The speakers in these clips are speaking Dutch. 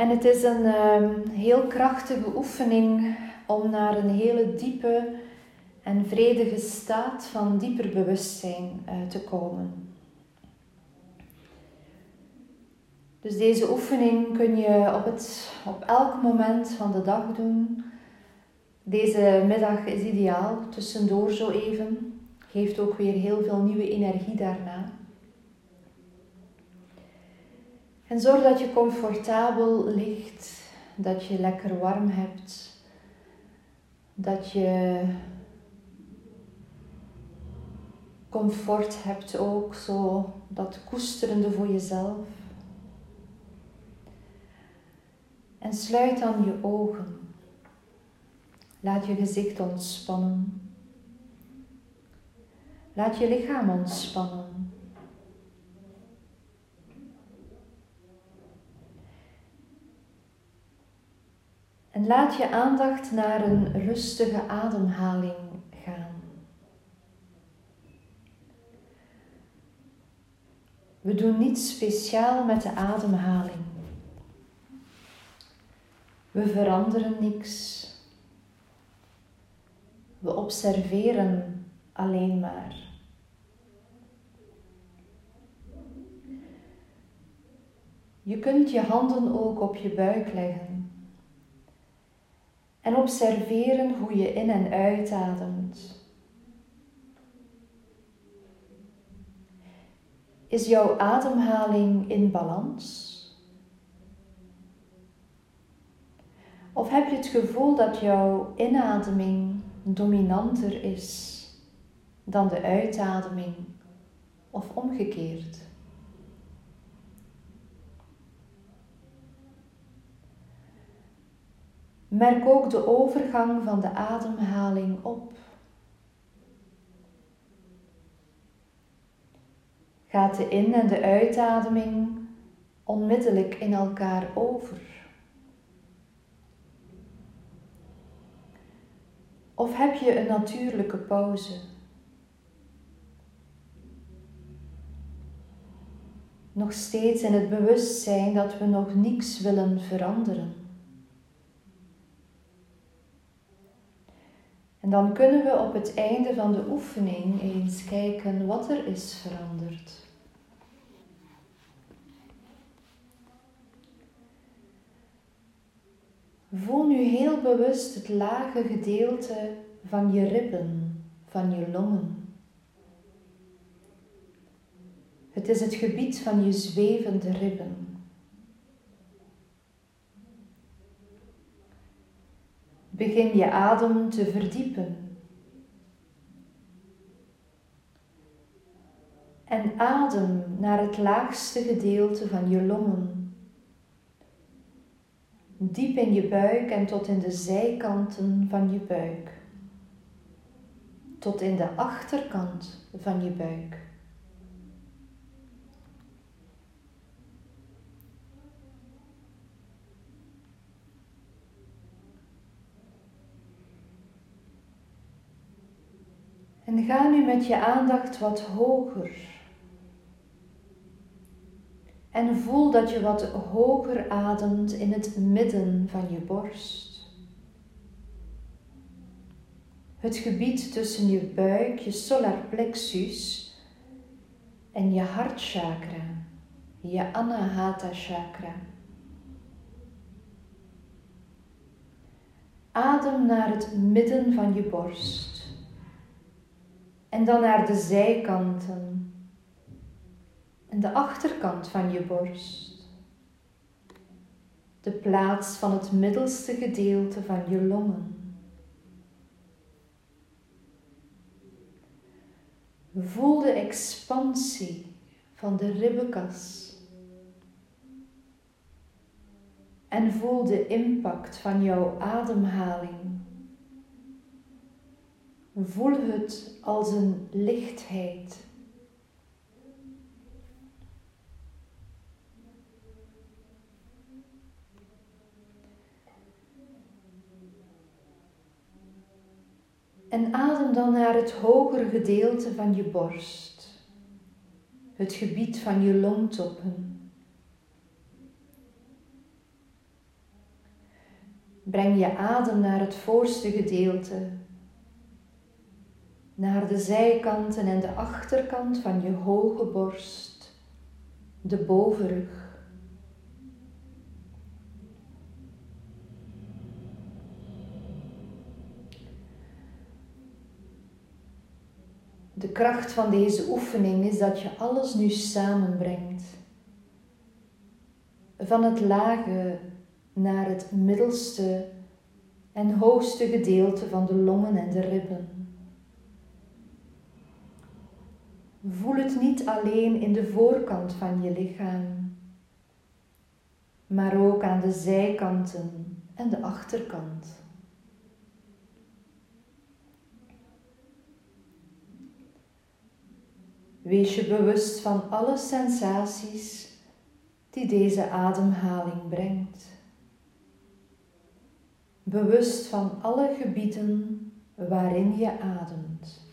En het is een ehm, heel krachtige oefening om naar een hele diepe en vredige staat van dieper bewustzijn uh, te komen. Dus deze oefening kun je op, het, op elk moment van de dag doen. Deze middag is ideaal, tussendoor zo even. Geeft ook weer heel veel nieuwe energie daarna. En zorg dat je comfortabel ligt, dat je lekker warm hebt, dat je comfort hebt ook, zo dat koesterende voor jezelf. En sluit dan je ogen. Laat je gezicht ontspannen. Laat je lichaam ontspannen. En laat je aandacht naar een rustige ademhaling gaan. We doen niets speciaal met de ademhaling. We veranderen niks. We observeren alleen maar. Je kunt je handen ook op je buik leggen en observeren hoe je in en uitademt. Is jouw ademhaling in balans? Of heb je het gevoel dat jouw inademing dominanter is dan de uitademing of omgekeerd? Merk ook de overgang van de ademhaling op. Gaat de in- en de uitademing onmiddellijk in elkaar over? Of heb je een natuurlijke pauze? Nog steeds in het bewustzijn dat we nog niets willen veranderen. En dan kunnen we op het einde van de oefening eens kijken wat er is veranderd. Voel nu heel bewust het lage gedeelte van je ribben, van je longen. Het is het gebied van je zwevende ribben. Begin je adem te verdiepen. En adem naar het laagste gedeelte van je longen diep in je buik en tot in de zijkanten van je buik. Tot in de achterkant van je buik. En ga nu met je aandacht wat hoger en voel dat je wat hoger ademt in het midden van je borst. Het gebied tussen je buik, je solar plexus en je hartchakra, je anahata chakra. Adem naar het midden van je borst en dan naar de zijkanten en de achterkant van je borst. De plaats van het middelste gedeelte van je longen. Voel de expansie van de ribbenkas. En voel de impact van jouw ademhaling. Voel het als een lichtheid. En adem dan naar het hogere gedeelte van je borst, het gebied van je longtoppen. breng je adem naar het voorste gedeelte, naar de zijkanten en de achterkant van je hoge borst, de bovenrug. De kracht van deze oefening is dat je alles nu samenbrengt. Van het lage naar het middelste en hoogste gedeelte van de longen en de ribben. Voel het niet alleen in de voorkant van je lichaam, maar ook aan de zijkanten en de achterkant. Wees je bewust van alle sensaties die deze ademhaling brengt. Bewust van alle gebieden waarin je ademt.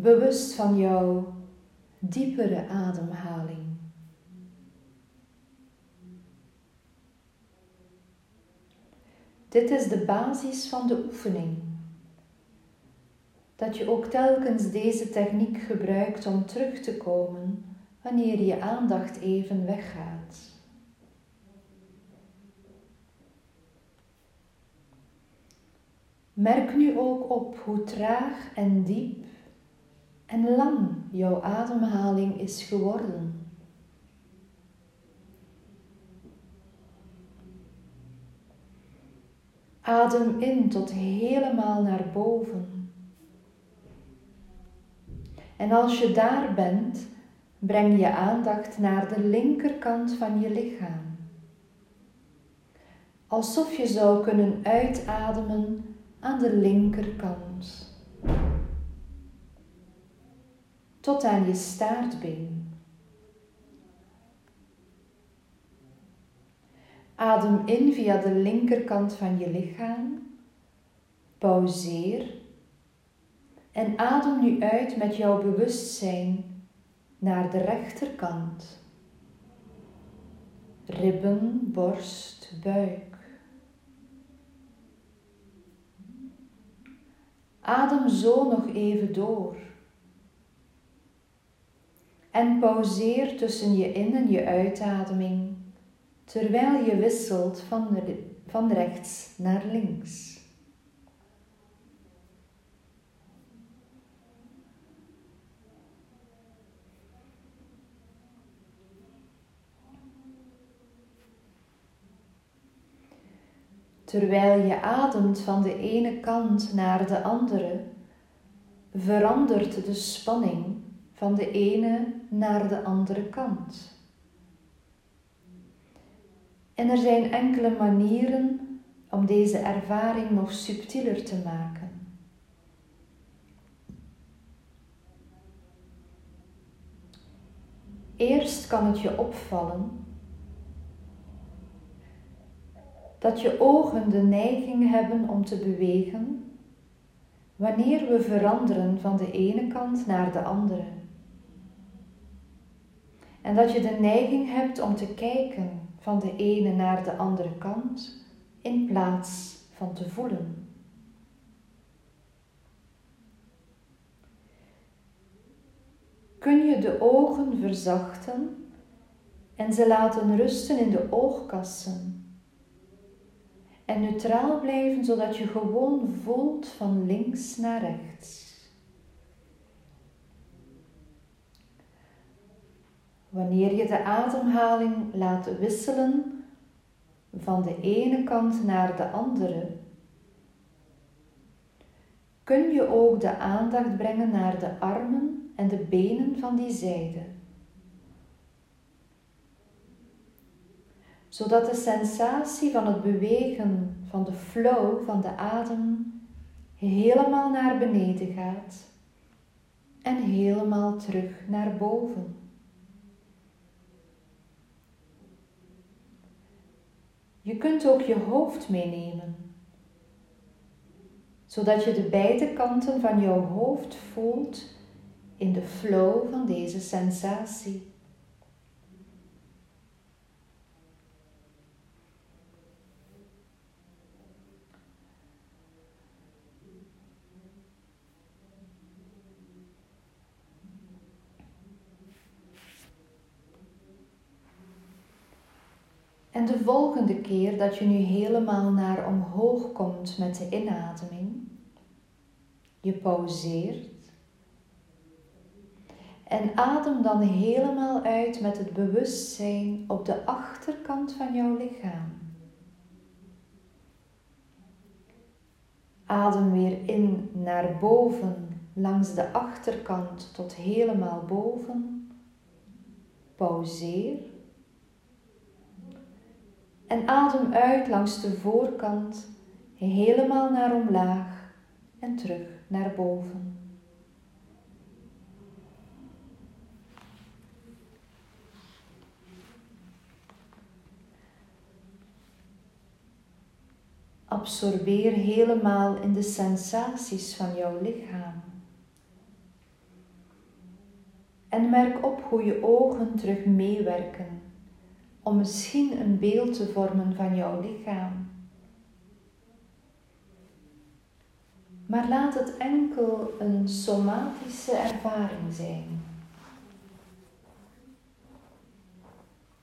Bewust van jouw diepere ademhaling. Dit is de basis van de oefening. Dat je ook telkens deze techniek gebruikt om terug te komen wanneer je aandacht even weggaat. Merk nu ook op hoe traag en diep en lang jouw ademhaling is geworden. Adem in tot helemaal naar boven. En als je daar bent, breng je aandacht naar de linkerkant van je lichaam. Alsof je zou kunnen uitademen aan de linkerkant. Tot aan je staartbeen. Adem in via de linkerkant van je lichaam. Pauzeer. En adem nu uit met jouw bewustzijn naar de rechterkant. Ribben, borst, buik. Adem zo nog even door. En pauzeer tussen je in- en je uitademing terwijl je wisselt van, van rechts naar links. Terwijl je ademt van de ene kant naar de andere, verandert de spanning van de ene naar de andere kant. En er zijn enkele manieren om deze ervaring nog subtieler te maken. Eerst kan het je opvallen dat je ogen de neiging hebben om te bewegen wanneer we veranderen van de ene kant naar de andere. En dat je de neiging hebt om te kijken van de ene naar de andere kant in plaats van te voelen. Kun je de ogen verzachten en ze laten rusten in de oogkassen en neutraal blijven zodat je gewoon voelt van links naar rechts. Wanneer je de ademhaling laat wisselen van de ene kant naar de andere, kun je ook de aandacht brengen naar de armen en de benen van die zijde. Zodat de sensatie van het bewegen van de flow van de adem helemaal naar beneden gaat en helemaal terug naar boven. Je kunt ook je hoofd meenemen, zodat je de beide kanten van jouw hoofd voelt in de flow van deze sensatie. En de volgende keer dat je nu helemaal naar omhoog komt met de inademing, je pauzeert en adem dan helemaal uit met het bewustzijn op de achterkant van jouw lichaam. Adem weer in naar boven langs de achterkant tot helemaal boven. Pauzeer. En adem uit langs de voorkant helemaal naar omlaag en terug naar boven. Absorbeer helemaal in de sensaties van jouw lichaam. En merk op hoe je ogen terug meewerken om misschien een beeld te vormen van jouw lichaam. Maar laat het enkel een somatische ervaring zijn.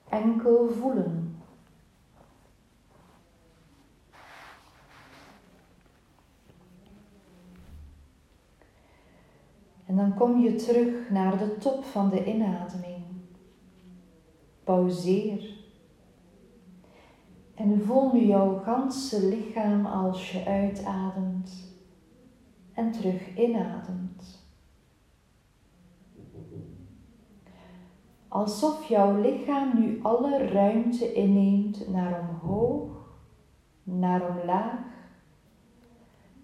Enkel voelen. En dan kom je terug naar de top van de inademing. Pauzeer. En voel nu jouw ganse lichaam als je uitademt en terug inademt. Alsof jouw lichaam nu alle ruimte inneemt naar omhoog, naar omlaag,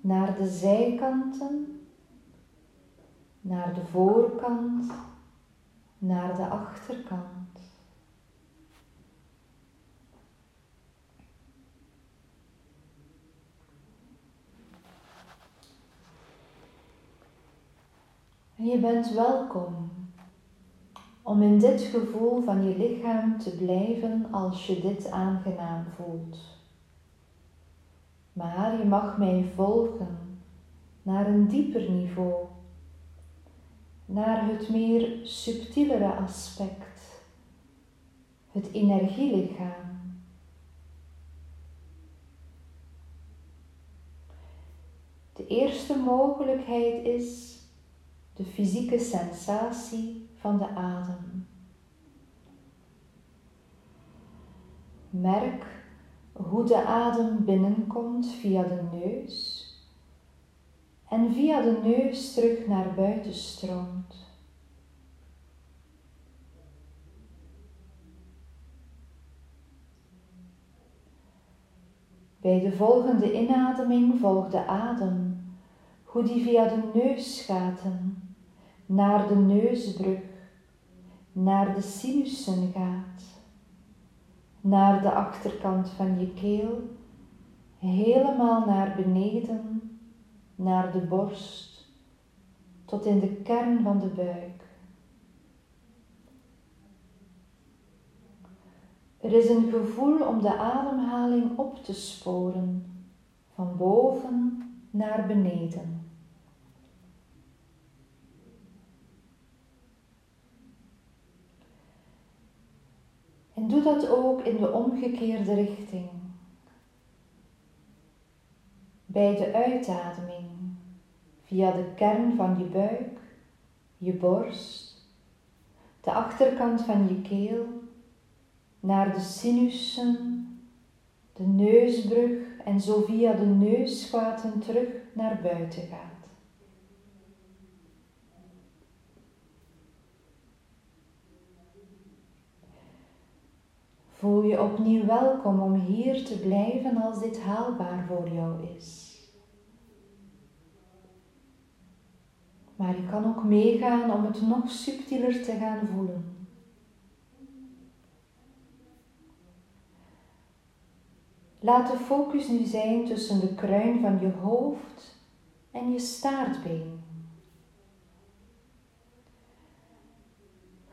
naar de zijkanten naar de voorkant, naar de achterkant. En je bent welkom om in dit gevoel van je lichaam te blijven als je dit aangenaam voelt. Maar je mag mij volgen naar een dieper niveau naar het meer subtielere aspect, het energielichaam. De eerste mogelijkheid is de fysieke sensatie van de adem. Merk hoe de adem binnenkomt via de neus en via de neus terug naar buiten stroomt. Bij de volgende inademing volgt de adem, hoe die via de neusgaten naar de neusbrug, naar de sinussen gaat, naar de achterkant van je keel, helemaal naar beneden naar de borst tot in de kern van de buik. Er is een gevoel om de ademhaling op te sporen, van boven naar beneden. En doe dat ook in de omgekeerde richting. Bij de uitademing via de kern van je buik, je borst, de achterkant van je keel, naar de sinussen, de neusbrug en zo via de neusgaten terug naar buiten gaat. Voel je opnieuw welkom om hier te blijven als dit haalbaar voor jou is. Maar je kan ook meegaan om het nog subtieler te gaan voelen. Laat de focus nu zijn tussen de kruin van je hoofd en je staartbeen.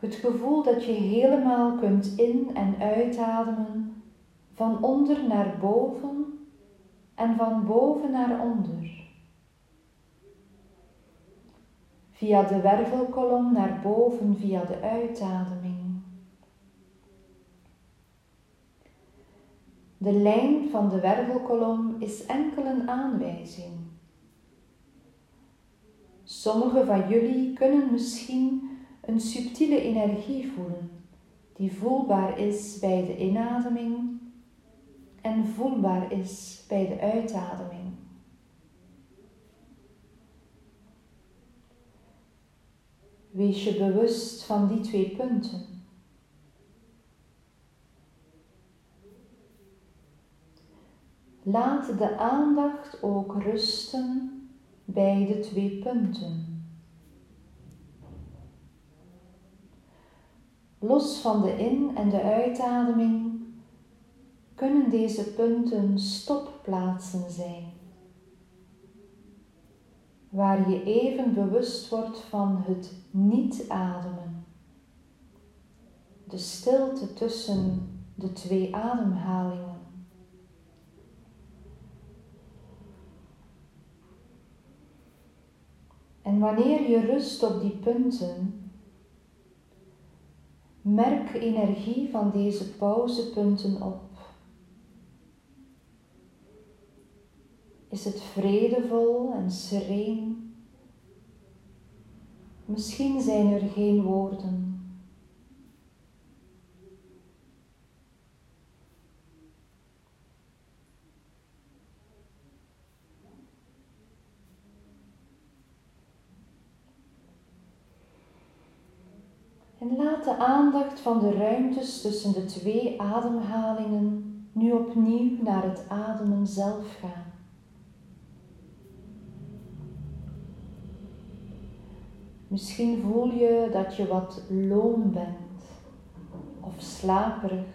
Het gevoel dat je helemaal kunt in- en uitademen van onder naar boven en van boven naar onder. via de wervelkolom naar boven via de uitademing. De lijn van de wervelkolom is enkel een aanwijzing. Sommigen van jullie kunnen misschien een subtiele energie voelen die voelbaar is bij de inademing en voelbaar is bij de uitademing. Wees je bewust van die twee punten. Laat de aandacht ook rusten bij de twee punten. Los van de in- en de uitademing kunnen deze punten stopplaatsen zijn, waar je even bewust wordt van het niet ademen, de stilte tussen de twee ademhalingen. En wanneer je rust op die punten, merk energie van deze pauzepunten op. Is het vredevol en sereen? Misschien zijn er geen woorden. En laat de aandacht van de ruimtes tussen de twee ademhalingen nu opnieuw naar het ademen zelf gaan. Misschien voel je dat je wat loom bent of slaperig.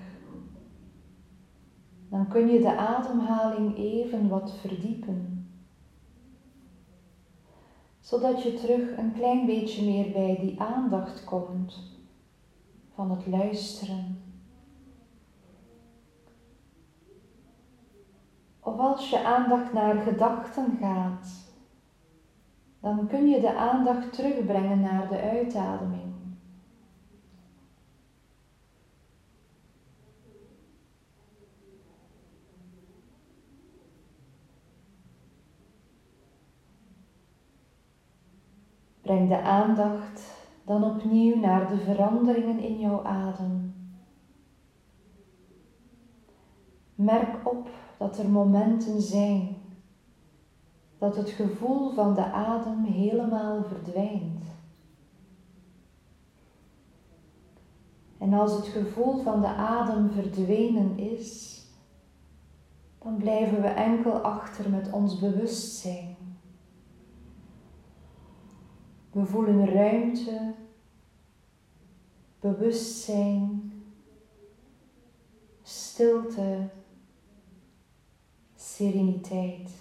Dan kun je de ademhaling even wat verdiepen, zodat je terug een klein beetje meer bij die aandacht komt van het luisteren. Of als je aandacht naar gedachten gaat dan kun je de aandacht terugbrengen naar de uitademing. Breng de aandacht dan opnieuw naar de veranderingen in jouw adem. Merk op dat er momenten zijn dat het gevoel van de adem helemaal verdwijnt. En als het gevoel van de adem verdwenen is, dan blijven we enkel achter met ons bewustzijn. We voelen ruimte, bewustzijn, stilte, sereniteit.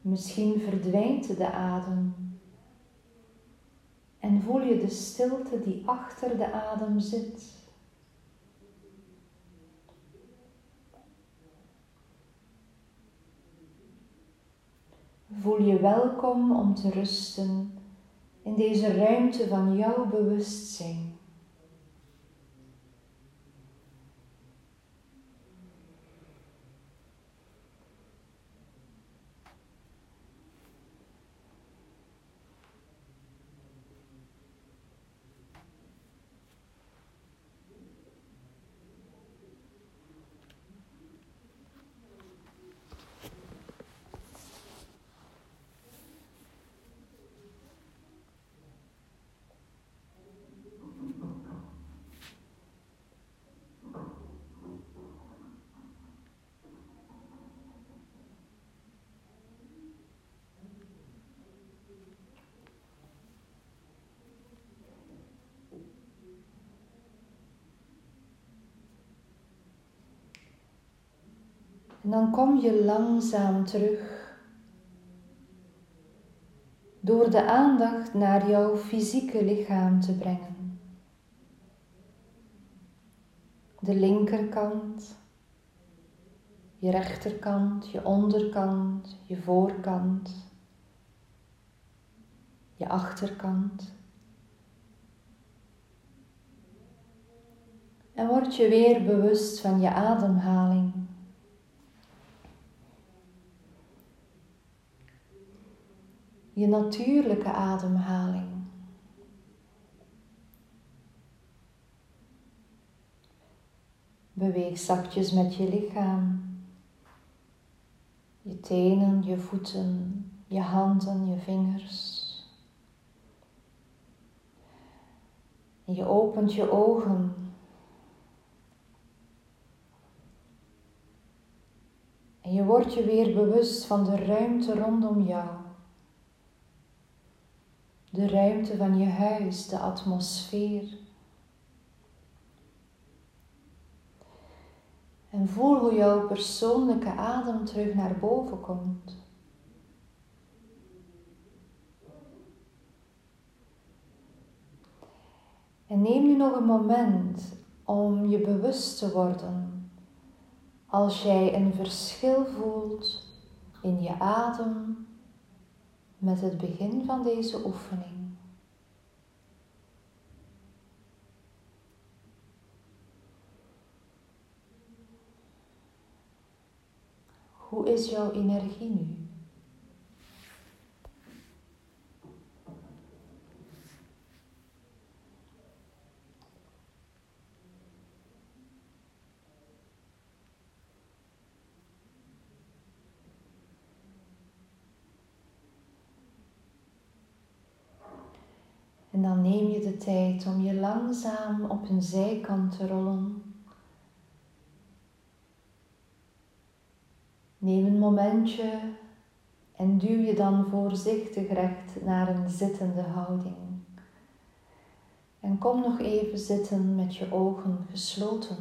Misschien verdwijnt de adem en voel je de stilte die achter de adem zit. Voel je welkom om te rusten in deze ruimte van jouw bewustzijn. En dan kom je langzaam terug door de aandacht naar jouw fysieke lichaam te brengen. De linkerkant, je rechterkant, je onderkant, je voorkant, je achterkant. En word je weer bewust van je ademhaling. Je natuurlijke ademhaling. Beweeg zachtjes met je lichaam. Je tenen, je voeten, je handen, je vingers. En je opent je ogen. En je wordt je weer bewust van de ruimte rondom jou. De ruimte van je huis, de atmosfeer. En voel hoe jouw persoonlijke adem terug naar boven komt. En neem nu nog een moment om je bewust te worden als jij een verschil voelt in je adem met het begin van deze oefening. Hoe is jouw energie nu? En dan neem je de tijd om je langzaam op een zijkant te rollen Neem een momentje en duw je dan voorzichtig recht naar een zittende houding. En kom nog even zitten met je ogen gesloten.